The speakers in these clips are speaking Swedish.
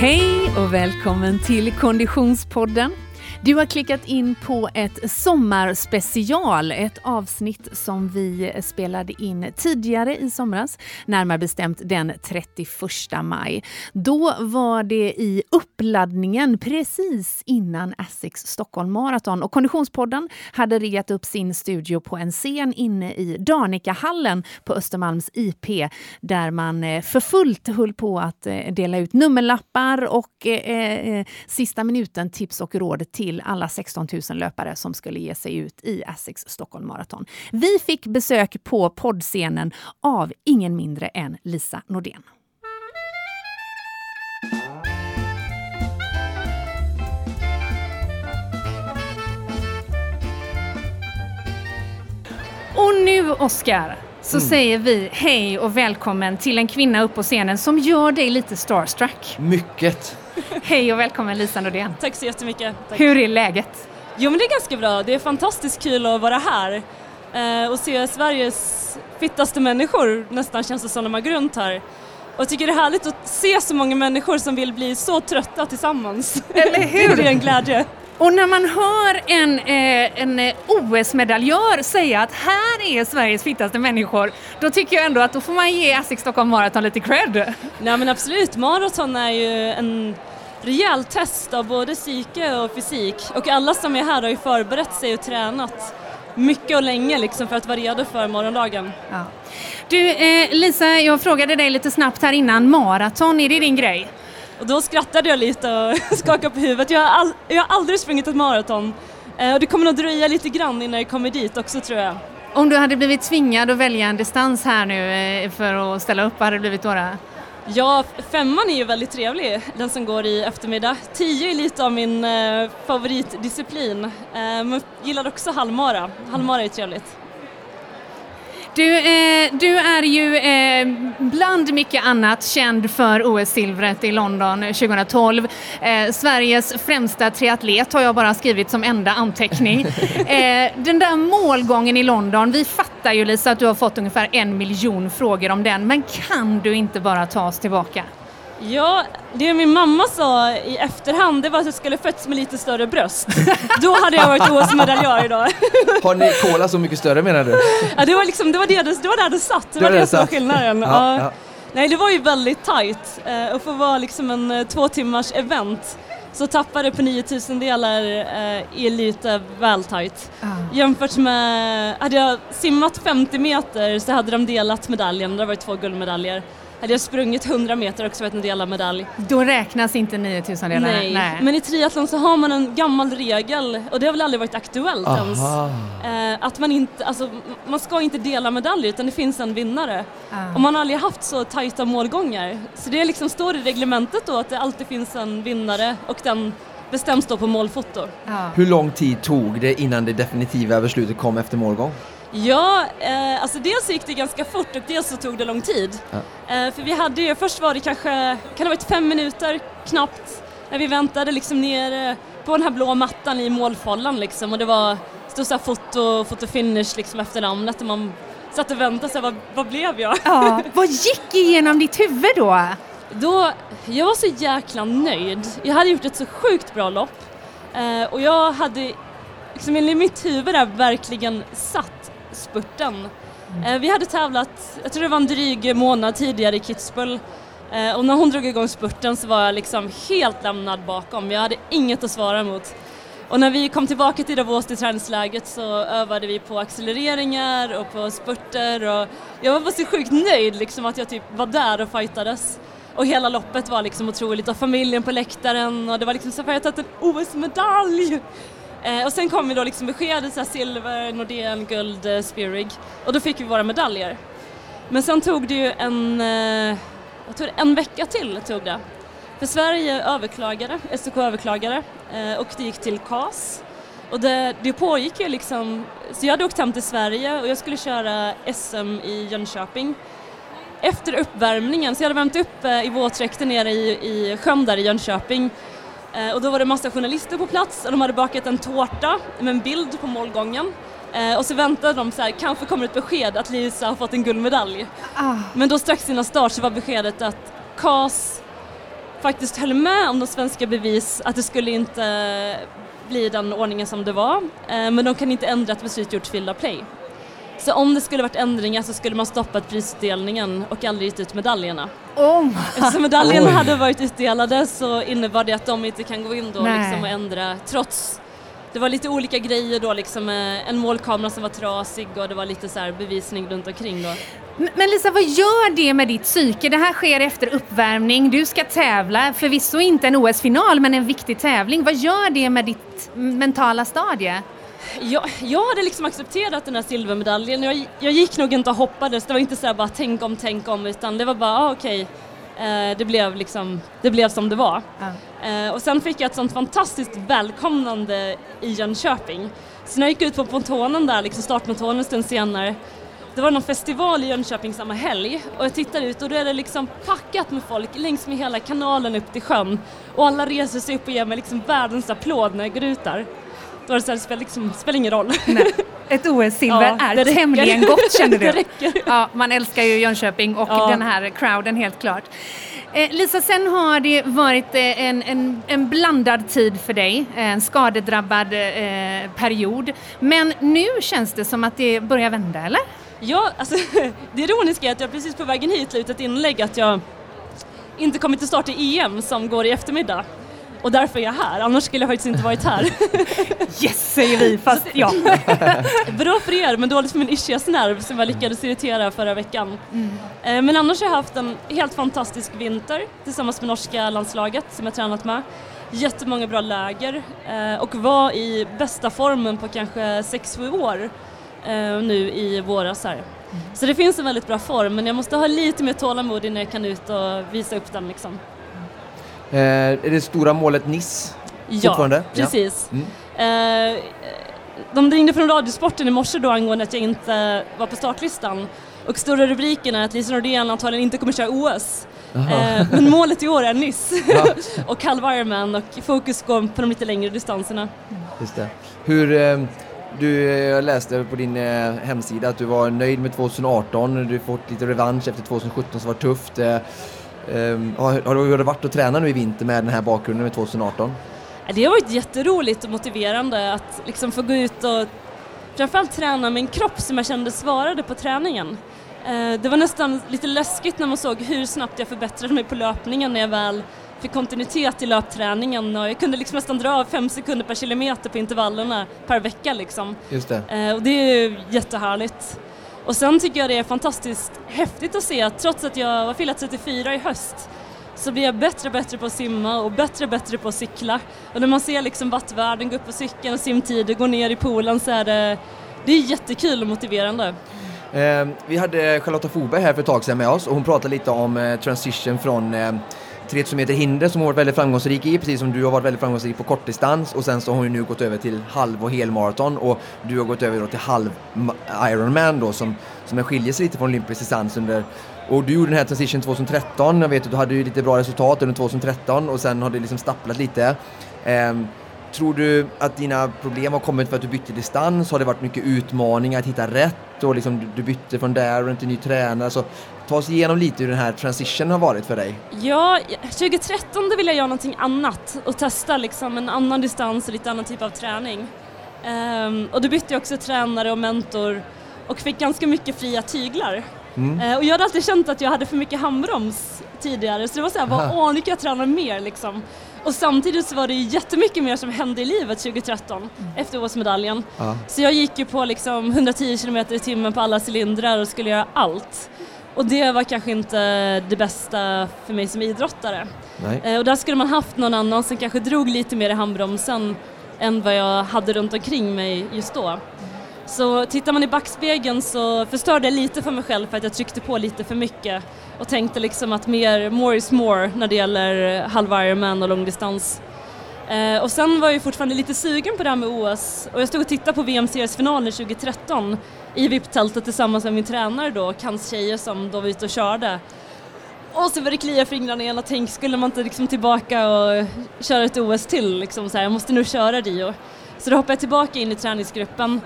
Hej och välkommen till Konditionspodden. Du har klickat in på ett sommarspecial, ett avsnitt som vi spelade in tidigare i somras, närmare bestämt den 31 maj. Då var det i uppladdningen precis innan Asics Stockholm Marathon och Konditionspodden hade riggat upp sin studio på en scen inne i Danikahallen på Östermalms IP där man eh, för fullt höll på att eh, dela ut nummerlappar och eh, eh, sista minuten tips och råd till till alla 16 000 löpare som skulle ge sig ut i Essex Stockholm Marathon. Vi fick besök på poddscenen av ingen mindre än Lisa Nordén. Och nu, Oskar, så mm. säger vi hej och välkommen till en kvinna upp på scenen som gör dig lite starstruck. Mycket. Hej och välkommen Lisa Nordén. Tack så jättemycket. Tack. Hur är läget? Jo men det är ganska bra. Det är fantastiskt kul att vara här eh, och se Sveriges fittaste människor nästan känns det som när man går runt här. Och jag tycker det är härligt att se så många människor som vill bli så trötta tillsammans. Eller hur? det är en glädje. Och när man hör en, eh, en eh, OS-medaljör säga att här är Sveriges fittaste människor, då tycker jag ändå att då får man ge Asics Stockholm Marathon lite cred. Nej men absolut, maraton är ju en rejäl test av både psyke och fysik och alla som är här har ju förberett sig och tränat mycket och länge liksom för att vara redo för morgondagen. Ja. Du eh, Lisa, jag frågade dig lite snabbt här innan, maraton, är det din grej? Och då skrattade jag lite och skakade på huvudet. Jag har, all, jag har aldrig sprungit ett maraton eh, och det kommer nog dröja lite grann innan jag kommer dit också tror jag. Om du hade blivit tvingad att välja en distans här nu eh, för att ställa upp, vad hade det blivit då? Ja, femman är ju väldigt trevlig, den som går i eftermiddag. Tio är lite av min eh, favoritdisciplin, eh, men gillar också halvmara. Halvmara är trevligt. Du, eh, du är ju eh, bland mycket annat känd för OS-silvret i London 2012. Eh, Sveriges främsta triatlet har jag bara skrivit som enda anteckning. Eh, den där målgången i London, vi fattar ju Lisa att du har fått ungefär en miljon frågor om den, men kan du inte bara ta oss tillbaka? Ja, det min mamma sa i efterhand det var att jag skulle fötts med lite större bröst. Då hade jag varit OS-medaljör idag. Har ni kola så mycket större menar du? Ja, det var liksom, det var det det, var där det satt. Det var det, det som var skillnaden. Ja, ja. Nej, det var ju väldigt tajt. Eh, och för att vara liksom en eh, två timmars event så tappade på 9000 delar eh, är lite väl tajt. Ah. Jämfört med, hade jag simmat 50 meter så hade de delat medaljen, det var två guldmedaljer. Hade jag sprungit 100 meter också varit en del av medalj. Då räknas inte 9000 delar? Nej. Nej, men i triathlon så har man en gammal regel och det har väl aldrig varit aktuellt Aha. ens. Eh, att man inte, alltså man ska inte dela medaljer utan det finns en vinnare. Ah. Och man har aldrig haft så tajta målgångar. Så det liksom står i reglementet då att det alltid finns en vinnare och den bestäms då på målfoto. Ah. Hur lång tid tog det innan det definitiva beslutet kom efter målgång? Ja, eh, alltså dels gick det ganska fort och dels så tog det lång tid. Ja. Eh, för vi hade ju, först var det kanske, kan det ha varit fem minuter knappt, när vi väntade liksom ner på den här blå mattan i målfållan liksom och det var, stod så här foto, foto finish liksom efter namnet och man satt och väntade sig, vad, vad blev jag? Ja, vad gick igenom ditt huvud då? Då, jag var så jäkla nöjd. Jag hade gjort ett så sjukt bra lopp eh, och jag hade, liksom i mitt huvud där verkligen satt spurten. Mm. Vi hade tävlat, jag tror det var en dryg månad tidigare i Kitzbühel eh, och när hon drog igång spurten så var jag liksom helt lämnad bakom. Jag hade inget att svara emot. Och när vi kom tillbaka till Davos till träningsläget så övade vi på accelereringar och på spurter och jag var bara så sjukt nöjd liksom att jag typ var där och fightades. Och hela loppet var liksom otroligt och familjen på läktaren och det var liksom så att jag tagit en OS-medalj! Eh, och sen kom vi då liksom beskedet så silver, Nordén, guld, eh, Spirig och då fick vi våra medaljer. Men sen tog det ju en, eh, jag tror en vecka till tog det. För Sverige överklagade, SOK överklagade eh, och det gick till CAS. Och det, det pågick ju liksom, så jag hade åkt hem till Sverige och jag skulle köra SM i Jönköping. Efter uppvärmningen, så jag hade värmt upp eh, i våtdräkten nere i, i sjön där i Jönköping och då var det massa journalister på plats och de hade bakat en tårta med en bild på målgången. Eh, och så väntade de så här, kanske kommer ett besked att Lisa har fått en guldmedalj. Ah. Men då strax innan start så var beskedet att CAS faktiskt höll med om de svenska bevis att det skulle inte bli den ordningen som det var, eh, men de kan inte ändra ett beslut gjort Villa Play. Så om det skulle varit ändringar så skulle man stoppat prisutdelningen och aldrig gett ut medaljerna. Oh. Eftersom medaljerna Oj. hade varit utdelade så innebar det att de inte kan gå in då liksom och ändra trots det var lite olika grejer då liksom en målkamera som var trasig och det var lite så bevisning runt omkring då. Men Lisa, vad gör det med ditt psyke? Det här sker efter uppvärmning, du ska tävla, förvisso inte en OS-final men en viktig tävling. Vad gör det med ditt mentala stadie? Jag, jag hade liksom accepterat den här silvermedaljen. Jag, jag gick nog inte och hoppades, det var inte så bara tänk om, tänk om, utan det var bara ah, okej, okay. eh, det, blev liksom, det blev som det var. Eh, och sen fick jag ett sånt fantastiskt välkomnande i Jönköping. Så när jag gick ut på pontonen där, liksom startpontonen en stund senare, det var någon festival i Jönköping samma helg och jag tittar ut och då är det liksom packat med folk längs med hela kanalen upp till sjön och alla reser sig upp och ger mig liksom världens applåd när jag går ut där. Är det så här, det spelar, liksom, spelar ingen roll. Nej. Ett OS-silver ja, är tämligen gott känner du? ja, man älskar ju Jönköping och ja. den här crowden helt klart. Eh, Lisa, sen har det varit eh, en, en, en, blandad tid för dig, en skadedrabbad eh, period. Men nu känns det som att det börjar vända, eller? Ja, alltså det ironiska är att jag precis på vägen hit la ut ett inlägg att jag inte kommit till start i EM som går i eftermiddag. Och därför är jag här, annars skulle jag faktiskt inte varit här. yes, säger vi, fast ja. Bra för er, men dåligt för min ischiasnerv som jag lyckades irritera förra veckan. Mm. Eh, men annars har jag haft en helt fantastisk vinter tillsammans med norska landslaget som jag tränat med. Jättemånga bra läger eh, och var i bästa formen på kanske 6-7 år eh, nu i våras här. Mm. Så det finns en väldigt bra form men jag måste ha lite mer tålamod innan jag kan ut och visa upp den liksom. Eh, är det stora målet Nice ja? Precis. Ja, mm. eh, de ringde från Radiosporten i morse då angående att jag inte var på startlistan och stora rubriken är att Lisa Nordén antagligen inte kommer köra OS. Eh, men målet i år är Nice och halv Ironman och fokus går på de lite längre distanserna. Just det. Hur, eh, du, jag läste på din eh, hemsida att du var nöjd med 2018, du fått lite revansch efter 2017 som var tufft. Um, har, har det varit att träna nu i vinter med den här bakgrunden med 2018? Det har varit jätteroligt och motiverande att liksom få gå ut och framförallt träna med en kropp som jag kände svarade på träningen. Uh, det var nästan lite läskigt när man såg hur snabbt jag förbättrade mig på löpningen när jag väl fick kontinuitet i löpträningen och jag kunde liksom nästan dra av fem sekunder per kilometer på intervallerna per vecka liksom. Just det. Uh, och det är jättehärligt. Och sen tycker jag det är fantastiskt häftigt att se att trots att jag var fyllt 34 i höst så blir jag bättre och bättre på att simma och bättre och bättre på att cykla. Och när man ser liksom vattvärlden gå upp på cykeln och simtider gå ner i poolen så är det, det är jättekul och motiverande. Eh, vi hade Charlotta Foberg här för ett tag sedan med oss och hon pratade lite om eh, transition från eh, 3000 meter hinder som hon varit väldigt framgångsrik i, precis som du har varit väldigt framgångsrik på kortdistans. Och sen så har hon ju nu gått över till halv och helmaraton. Och du har gått över då till halv Ironman då som, som skiljer sig lite från olympisk distans under och du gjorde den här transition 2013, jag vet att du hade ju lite bra resultat under 2013 och sen har det liksom stapplat lite. Um, Tror du att dina problem har kommit för att du bytte distans? Har det varit mycket utmaningar att hitta rätt? Och liksom, du bytte från Darren till ny tränare. Så ta oss igenom lite hur den här transitionen har varit för dig. Ja, 2013 då ville jag göra någonting annat och testa liksom en annan distans och lite annan typ av träning. Um, och då bytte jag också tränare och mentor och fick ganska mycket fria tyglar. Mm. Uh, och jag hade alltid känt att jag hade för mycket handbroms tidigare så det var såhär, vad åh nu kan jag träna mer liksom. Och samtidigt så var det jättemycket mer som hände i livet 2013 mm. efter OS-medaljen. Ja. Så jag gick ju på liksom 110 km i timmen på alla cylindrar och skulle göra allt. Och det var kanske inte det bästa för mig som idrottare. Eh, och där skulle man haft någon annan som kanske drog lite mer i handbromsen än vad jag hade runt omkring mig just då. Så tittar man i backspegeln så förstörde jag lite för mig själv för att jag tryckte på lite för mycket och tänkte liksom att mer, more is more när det gäller halv Ironman och långdistans. Eh, och sen var jag fortfarande lite sugen på det här med OS och jag stod och tittade på VM-seriesfinalen 2013 i VIP-tältet tillsammans med min tränare då och hans tjejer som då var ute och körde. Och så började det klia fingrarna igen och tänk, skulle man inte liksom tillbaka och köra ett OS till liksom så här, jag måste nu köra Rio. Så då hoppade jag tillbaka in i träningsgruppen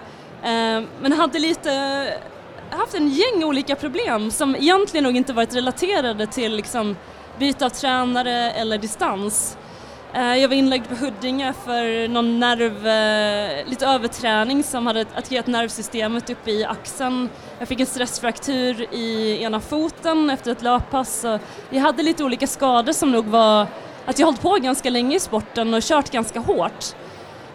Eh, men hade lite haft en gäng olika problem som egentligen nog inte varit relaterade till liksom byte av tränare eller distans. Eh, jag var inlagd på Huddinge för någon nerv, eh, lite överträning som hade attackerat nervsystemet uppe i axeln. Jag fick en stressfraktur i ena foten efter ett löppass. Jag hade lite olika skador som nog var att jag hållit på ganska länge i sporten och kört ganska hårt.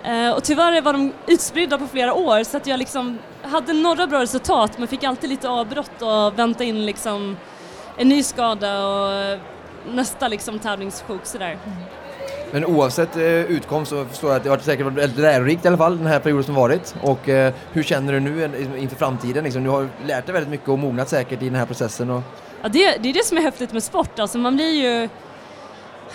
Eh, och tyvärr var de utspridda på flera år så att jag liksom hade några bra resultat men fick alltid lite avbrott och vänta in liksom en ny skada och nästa liksom tävlingssjuk sådär. Men oavsett eh, utkom så förstår jag att det har säkert varit väldigt lärorikt i alla fall den här perioden som varit. Och eh, hur känner du nu inför framtiden? Liksom, du har lärt dig väldigt mycket och mognat säkert i den här processen. Och... Ja, det, det är det som är häftigt med sport, alltså man blir ju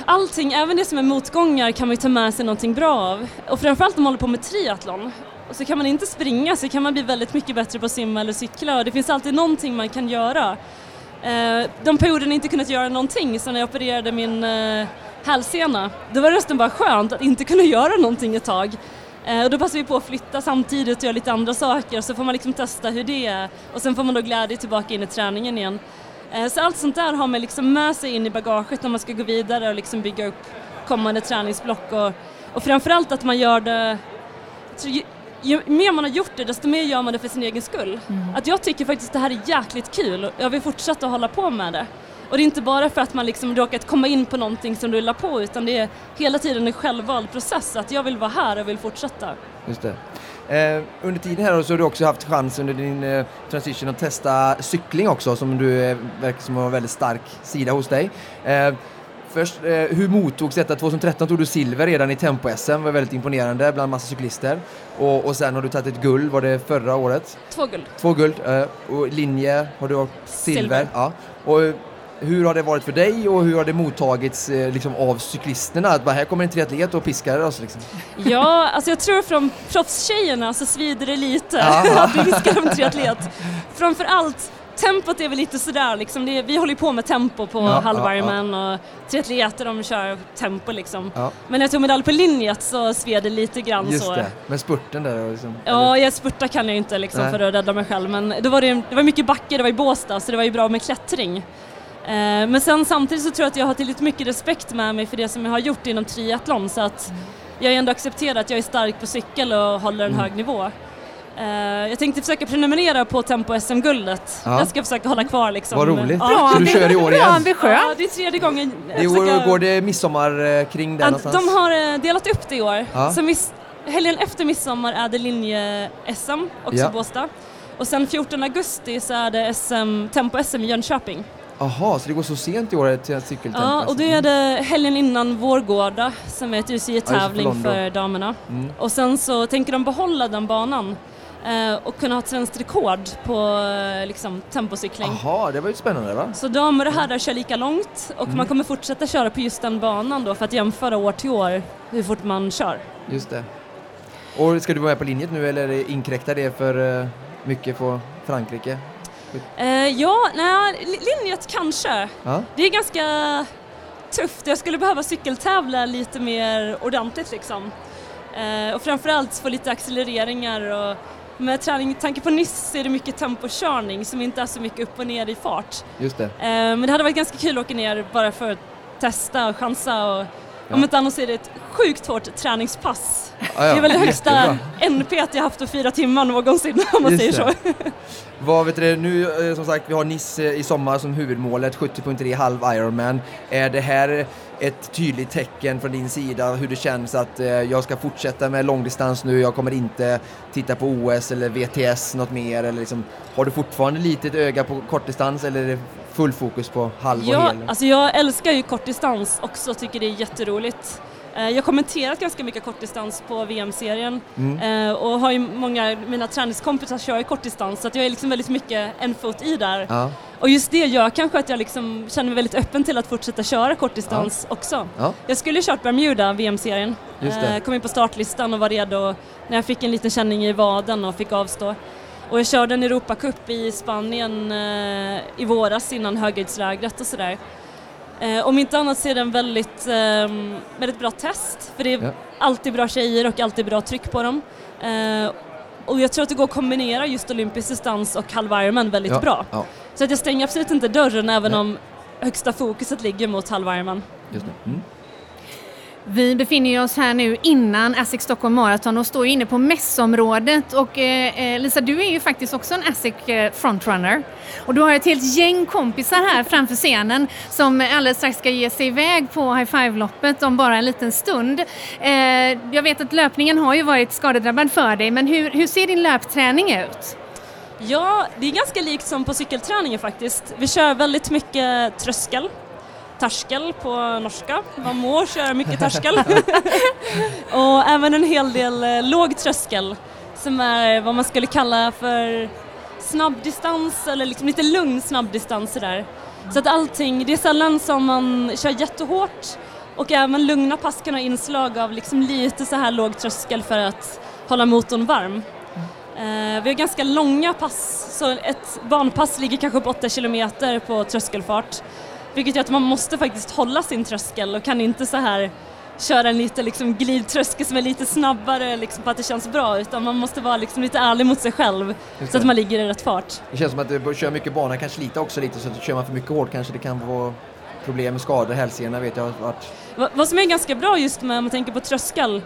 allting, även det som är motgångar kan man ju ta med sig någonting bra av. Och framförallt om man håller på med triathlon. Och så kan man inte springa så kan man bli väldigt mycket bättre på att simma eller cykla och det finns alltid någonting man kan göra. Eh, de perioderna jag inte kunnat göra någonting, så när jag opererade min eh, hälsena, då var det nästan bara skönt att inte kunna göra någonting ett tag. Eh, och då passar vi på att flytta samtidigt och göra lite andra saker så får man liksom testa hur det är och sen får man då glädje tillbaka in i träningen igen. Eh, så allt sånt där har man liksom med sig in i bagaget när man ska gå vidare och liksom bygga upp kommande träningsblock och, och framförallt att man gör det ju, ju, mer man har gjort det desto mer gör man det för sin egen skull. Mm. Att jag tycker faktiskt det här är jäkligt kul och jag vill fortsätta hålla på med det. Och det är inte bara för att man liksom råkat komma in på någonting som rullar på utan det är hela tiden en självvald process att jag vill vara här och vill fortsätta. Just det. Eh, under tiden här så har du också haft chans under din eh, transition att testa cykling också som du eh, verkar som har en väldigt stark sida hos dig. Eh, först, eh, hur mottogs detta? 2013 tog du silver redan i tempo-SM, var väldigt imponerande bland massa cyklister. Och, och sen har du tagit ett guld, var det förra året? Två guld. Två guld. Eh, och linje har du silver. silver. Ja. Och, hur har det varit för dig och hur har det mottagits eh, liksom, av cyklisterna? Att bara, här kommer en triatlet och piskar oss liksom. Ja, alltså jag tror från proffstjejerna så svider det lite att vi piskar en triatlet. Framför allt tempot är väl lite sådär liksom, är, vi håller på med tempo på ja, halvvarmen ja, ja. och triatleter de kör tempo liksom. Ja. Men när jag tog medalj på linjet så sved det lite grann Just så. det, men spurten där liksom, Ja, jag spurta kan jag inte liksom för att rädda mig själv men då var det, det var mycket backe, det var i Båstad så det var ju bra med klättring. Eh, men sen samtidigt så tror jag att jag har tillräckligt mycket respekt med mig för det som jag har gjort inom triathlon så att jag ändå accepterar att jag är stark på cykel och håller en mm. hög nivå. Uh, jag tänkte försöka prenumerera på Tempo-SM-guldet. Ja. Jag ska försöka hålla kvar liksom. Vad roligt. Ja. Så du kör i år igen? Bra Ja, det är tredje gången. Det år, går det midsommar eh, kring där någonstans? De har delat upp det i år. Ja. Så miss, helgen efter midsommar är det linje-SM, också ja. Båstad. Och sen 14 augusti så är det SM, Tempo-SM i Jönköping. Jaha, så det går så sent i år till cykeltempo? Ja, och då är det helgen innan Vårgårda som är ett UCI-tävling ja, för, för, damerna. Mm. Och sen så tänker de behålla den banan eh, och kunna ha ett svenskt rekord på eh, liksom, tempocykling. Jaha, det var ju spännande va? Så damer och herrar kör lika långt och mm. man kommer fortsätta köra på just den banan då för att jämföra år till år hur fort man kör. Just det. Och ska du vara med på linjet nu eller inkräktar det för uh, mycket på Frankrike? Uh, ja, nej, linjet kanske. Ja. Det är ganska tufft. Jag skulle behöva cykeltävla lite mer ordentligt liksom. Uh, och framförallt få lite accelereringar och med träning, tanke på nyss så är det mycket tempokörning som inte är så mycket upp och ner i fart. Just det. Uh, men det hade varit ganska kul att åka ner bara för att testa och chansa och Ja. Om inte annars är det ett sjukt hårt träningspass. Ah, ja. Det är väl det högsta Jättebra. NP jag haft på fyra timmar någonsin om man Just säger det. så. Vad vet du, nu eh, som sagt, vi har Nice i sommar som huvudmålet, 70.3 halv Ironman. Är det här ett tydligt tecken från din sida hur det känns att eh, jag ska fortsätta med långdistans nu, jag kommer inte titta på OS eller VTS något mer eller liksom, har du fortfarande litet öga på kortdistans eller full fokus på halv och ja, hel? Alltså jag älskar ju kortdistans också, tycker det är jätteroligt. Eh, jag har kommenterat ganska mycket kortdistans på VM-serien mm. Eh, och har ju många, mina träningskompisar kör ju kortdistans så att jag är liksom väldigt mycket en fot i där. Ja. Och just det gör kanske att jag liksom känner mig väldigt öppen till att fortsätta köra kortdistans ja. också. Ja. Jag skulle kört Bermuda, VM-serien, eh, kom in på startlistan och var redo när jag fick en liten känning i vaden och fick avstå. Och jag körde en Europacup i Spanien eh, i våras innan höghöjdslägret och sådär. Eh, om inte annat så är det en väldigt, eh, väldigt bra test för det är ja. alltid bra tjejer och alltid bra tryck på dem. Eh, och jag tror att det går att kombinera just olympisk distans och halv Ironman väldigt ja. bra. Ja. Så att jag stänger absolut inte dörren även Nej. om högsta fokuset ligger mot halvvarmen. Just det. Mm. Vi befinner oss här nu innan ASIC Stockholm Marathon och står inne på mässområdet och eh, eh, Lisa du är ju faktiskt också en ASIC eh, frontrunner och du har ett helt gäng kompisar här framför scenen som alldeles strax ska ge sig iväg på High Five-loppet om bara en liten stund. Eh, jag vet att löpningen har ju varit skadedrabbad för dig men hur, hur ser din löpträning ut? Ja, det är ganska likt som på cykelträningen faktiskt. Vi kör väldigt mycket tröskel Törskel på norska. Man må köra mycket törskel. och även en hel del eh, låg tröskel som är vad man skulle kalla för snabbdistans eller liksom lite lugn snabbdistans sådär. Så att allting, det är sällan som man kör jättehårt och även lugna pass kan ha inslag av liksom lite så här låg tröskel för att hålla motorn varm. Uh, vi har ganska långa pass, så ett banpass ligger kanske på 8 kilometer på tröskelfart vilket gör att man måste faktiskt hålla sin tröskel och kan inte så här köra en lite liksom glidtröskel som är lite snabbare liksom för att det känns bra utan man måste vara liksom lite ärlig mot sig själv så att man ligger i rätt fart. Det känns som att du kör mycket bana kan slita också lite så att kör man för mycket hårt kanske det kan vara problem med skador, hälsenorna vet jag vart. Vad som är ganska bra just med om man tänker på tröskel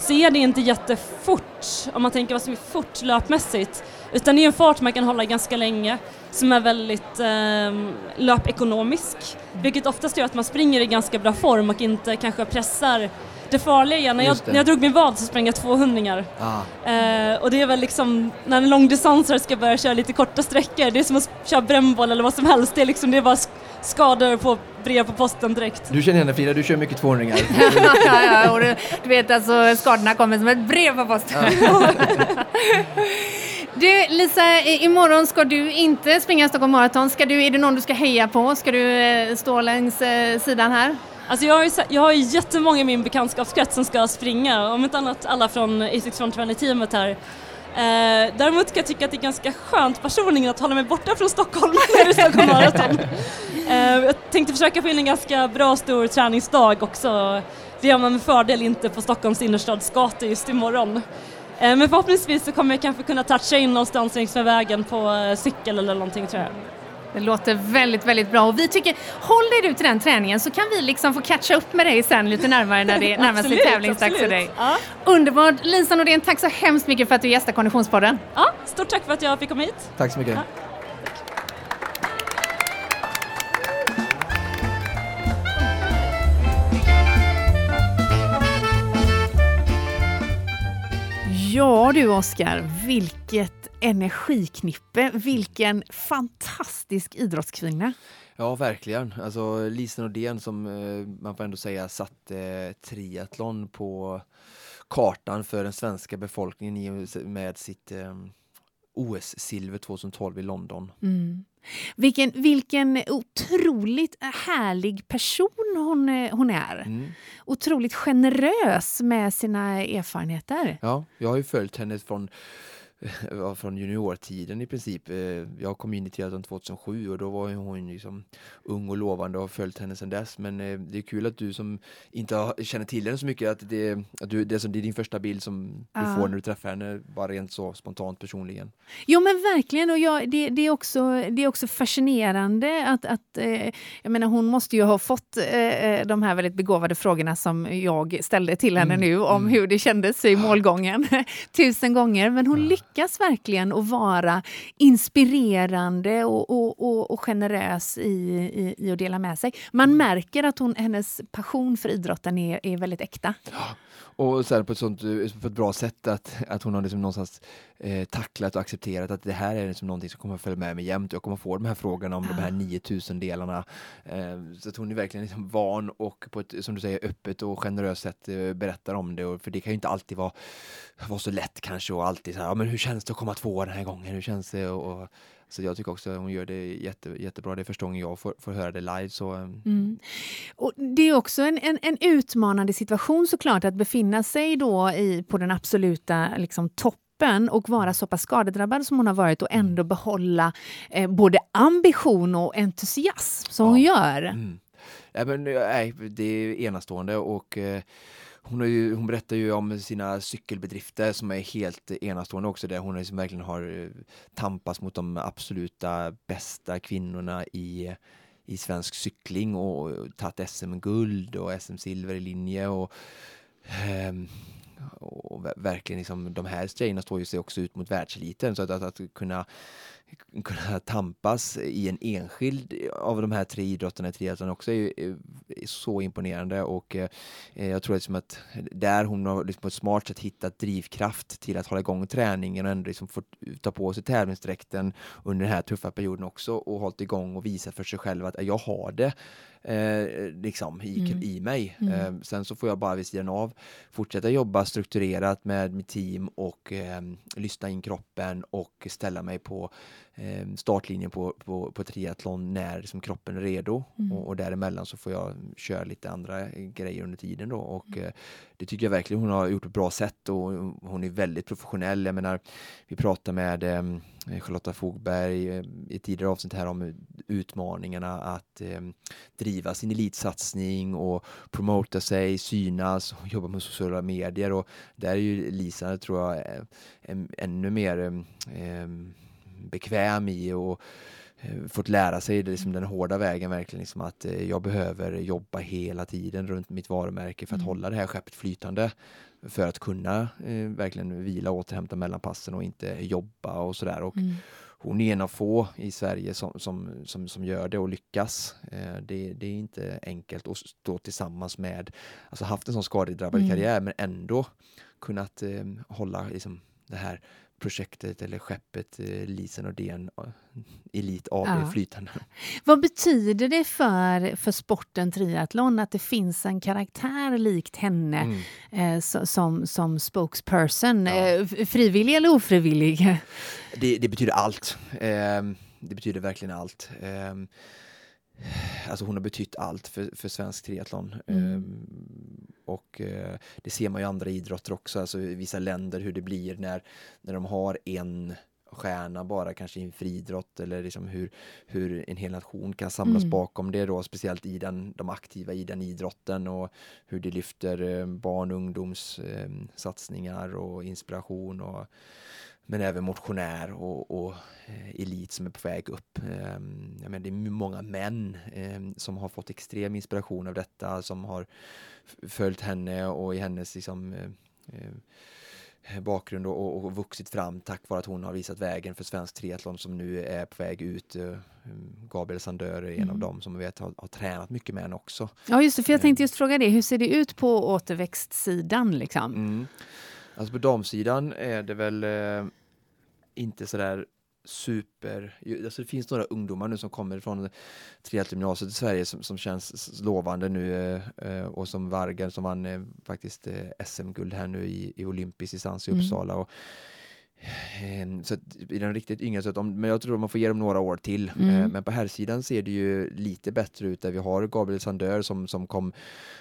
så är det inte jättefort om man tänker vad som är fort löpmässigt utan det är en fart man kan hålla ganska länge som är väldigt eh, löpekonomisk vilket oftast gör att man springer i ganska bra form och inte kanske pressar det farliga är när jag, när jag drog min vad så sprang jag 200 ah. eh, och det är väl liksom när en långdistansare ska börja köra lite korta sträckor det är som att köra brännboll eller vad som helst det är liksom det är bara skador på brev på posten direkt. Du känner henne Frida, du kör mycket 200 ja, ja, och du, du, vet alltså skadorna kommer som ett brev på posten. Ja. Du Lisa, imorgon ska du inte springa Stockholm Marathon. Ska du, är det någon du ska heja på? Ska du eh, stå längs eh, sidan här? Alltså jag, har ju, jag har ju jättemånga i min bekantskapskrets som ska springa, om inte annat alla från Asics Frontrunner-teamet här. Eh, däremot kan jag tycka att det är ganska skönt personligen att hålla mig borta från Stockholm när det är Stockholm Marathon. Eh, jag tänkte försöka få in en ganska bra stor träningsdag också. Det gör man med fördel inte på Stockholms innerstadsgator just imorgon. Eh, men förhoppningsvis så kommer jag kanske kunna toucha in någonstans längs med vägen på eh, cykel eller någonting tror jag. Det låter väldigt, väldigt bra och vi tycker, håll dig du till den träningen så kan vi liksom få catcha upp med dig sen lite närmare när det närmar sig tävlingsdags för dig. Ja. Underbart! Lisa Nordén, tack så hemskt mycket för att du gästade Konditionspodden. Ja, stort tack för att jag fick komma hit. Tack så mycket. Ja. Ja du Oskar, vilket energiknippe, vilken fantastisk idrottskvinna. Ja, verkligen. Alltså Lisa Nordén som eh, man får ändå säga satte eh, triathlon på kartan för den svenska befolkningen med sitt eh, OS-silver 2012 i London. Mm. Vilken, vilken otroligt härlig person hon, hon är. Mm. Otroligt generös med sina erfarenheter. Ja, jag har ju följt henne från från juniortiden i princip. Eh, jag kom in i triathlon 2007 och då var hon liksom ung och lovande och har följt henne sedan dess. Men eh, det är kul att du som inte känner till henne så mycket, att det, att du, det, är, det är din första bild som du får när du träffar henne, bara rent så spontant personligen. Jo men verkligen, och jag, det, det, är också, det är också fascinerande att, att eh, jag menar hon måste ju ha fått de här väldigt begåvade frågorna som jag ställde till henne mm. nu om mm. hur det kändes i målgången tusen gånger, men hon lyckades lyckas verkligen att vara inspirerande och, och, och, och generös i, i, i, att dela med sig. Man mm. märker att hon, hennes passion för idrotten är, är väldigt äkta. Ja. Och sen på ett, sånt, på ett bra sätt att, att hon har liksom någonstans eh, tacklat och accepterat att det här är liksom någonting som kommer att följa med mig jämt. Jag kommer att få de här frågorna om ja. de här 9000 delarna. Eh, så att hon är verkligen liksom van och på ett, som du säger, öppet och generöst sätt eh, berättar om det. Och, för det kan ju inte alltid vara, vara så lätt kanske och alltid så här, ja, men hur känns det att komma två den här gången? Hur känns det? Och, och så jag tycker också att hon gör det jätte, jättebra. Det är första gången jag får, får höra det live. Så, ehm. mm. och det är också en, en, en, utmanande situation såklart att befinna sig då i, på den absoluta liksom, toppen och vara så pass skadedrabbad som hon har varit och ändå behålla eh, både ambition och entusiasm som ja. hon gör. Mm. Ja, men, nej, det är enastående och eh, hon, ju, hon, berättar ju om sina cykelbedrifter som är helt enastående också, där hon liksom verkligen har eh, tampats mot de absoluta bästa kvinnorna i, i svensk cykling och tagit SM-guld och SM-silver i linje. Och, um, och verkligen liksom, de här tjejerna står ju sig också ut mot världseliten så att, att, att kunna kunna tampas i en enskild av de här tre idrotterna i triathlon också är, är, är, så imponerande och eh, jag tror liksom att där hon har liksom på ett smart sätt hittat drivkraft till att hålla igång träningen och ändå liksom fått ta på sig tävlingsdräkten under den här tuffa perioden också och hållit igång och visat för sig själv att jag har det eh, liksom i, mm. i mig. Mm. Eh, sen så får jag bara vid sidan av fortsätta jobba strukturerat med mitt team och eh, lyssna in kroppen och ställa mig på eh, startlinjen på, på, på triathlon när liksom, kroppen är redo mm. och, och däremellan så får jag köra lite andra grejer under tiden då och mm. eh, det tycker jag verkligen hon har gjort på ett bra sätt och hon är väldigt professionell. Jag menar, vi pratar med eh, Charlotta Fogberg eh, i tidigare avsnitt här om utmaningarna att eh, driva sin elitsatsning och promota sig, synas och jobba med sociala medier och där är ju Lisa, tror jag, ännu mer eh, bekväm i och eh, fått lära sig det, liksom den hårda vägen verkligen liksom att eh, jag behöver jobba hela tiden runt mitt varumärke för att mm. hålla det här skeppet flytande för att kunna eh, verkligen vila och återhämta mellan passen och inte jobba och sådär. Och mm. Hon är en av få i Sverige som, som, som, som gör det och lyckas. Eh, det, det, är inte enkelt att stå tillsammans med, alltså haft en sån skadedrabbad mm. karriär men ändå kunnat eh, hålla liksom, det här projektet eller skeppet eh, Lisen Nordén eh, Elit AB ja. flytande. Vad betyder det för, för sporten triathlon att det finns en karaktär likt henne mm. eh, som, som spokesperson? Ja. Eh, frivillig eller ofrivillig? Det, det betyder allt. Eh, det betyder verkligen allt. Ehm, Alltså hon har betytt allt för, för svensk triathlon. Mm. Um, och uh, det ser man ju i andra idrotter också, alltså i vissa länder hur det blir när, när de har en stjärna bara kanske i en friidrott eller liksom hur, hur en hel nation kan samlas mm. bakom det då, speciellt i den, de aktiva i den idrotten och hur det lyfter uh, barn och ungdoms uh, satsningar och inspiration och men även motionär och, och eh, elit som är på väg upp. Ehm, jag menar, det är många män ehm, som har fått extrem inspiration av detta, som har följt henne och i hennes liksom, eh, eh, bakgrund och, och vuxit fram tack vare att hon har visat vägen för svensk triathlon som nu är på väg ut. Gabriel Sandör är en mm. av dem som vi vet har, har, tränat mycket med henne också. Ja, just det, för jag tänkte just fråga det. Hur ser det ut på återväxtsidan? Liksom? Mm. Alltså på damsidan är det väl inte sådär super, alltså det finns några ungdomar nu som kommer från triathlongymnasiet i Sverige som, som känns lovande nu eh, och som Vargar som vann eh, faktiskt eh, SM-guld här nu i, i olympisk distans i mm. Uppsala. Mm. Och, Ehm, så i den riktigt yngre, så de, men jag tror man får ge dem några år till. Mm. Ehm, men på här sidan ser det ju lite bättre ut där vi har Gabriel Sandör som, som kom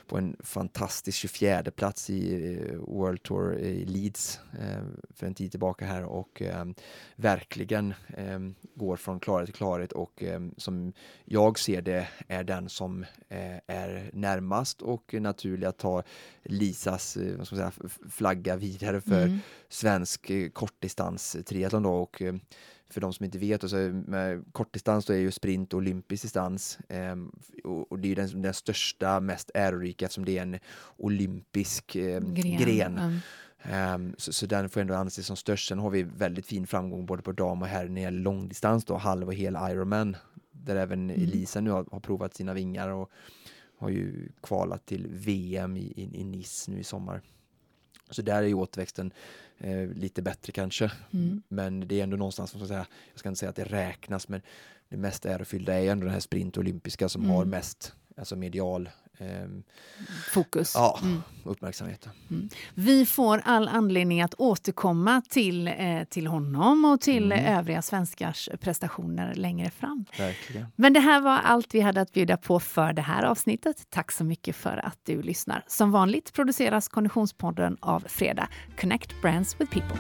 på en fantastisk 24 plats i eh, World Tour i Leeds ehm, för en tid tillbaka här och verkligen går från klarhet till klarhet och som jag ser det är den som eh, är närmast och naturlig att ta Lisas eh, vad ska man säga, flagga vidare för mm. svensk kortdistans triathlon då och eh, för de som inte vet, alltså, med kortdistans då är ju sprint olympisk distans eh, och, och, det är den, den största, mest ärorika eftersom det är en olympisk eh, gren. gren. Mm. Um, så, så, den får ändå anses som störst. Sen har vi väldigt fin framgång både på dam och herr när det gäller långdistans då, halv och hel Ironman. Där även mm. Elisa nu har, har, provat sina vingar och har ju kvalat till VM i, i, i Nice nu i sommar. Så där är ju återväxten eh, lite bättre kanske. Mm. Men det är ändå någonstans, som säga, jag ska inte säga att det räknas, men det mest ärofyllda är ändå den här sprint olympiska som mm. har mest alltså medial eh, fokus. Ja, mm. uppmärksamheten. Mm. Vi får all anledning att återkomma till, eh, till honom och till mm. övriga svenskars prestationer längre fram. Verkligen. Men det här var allt vi hade att bjuda på för det här avsnittet. Tack så mycket för att du lyssnar. Som vanligt produceras Konditionspodden av Fredag. Connect Brands with People.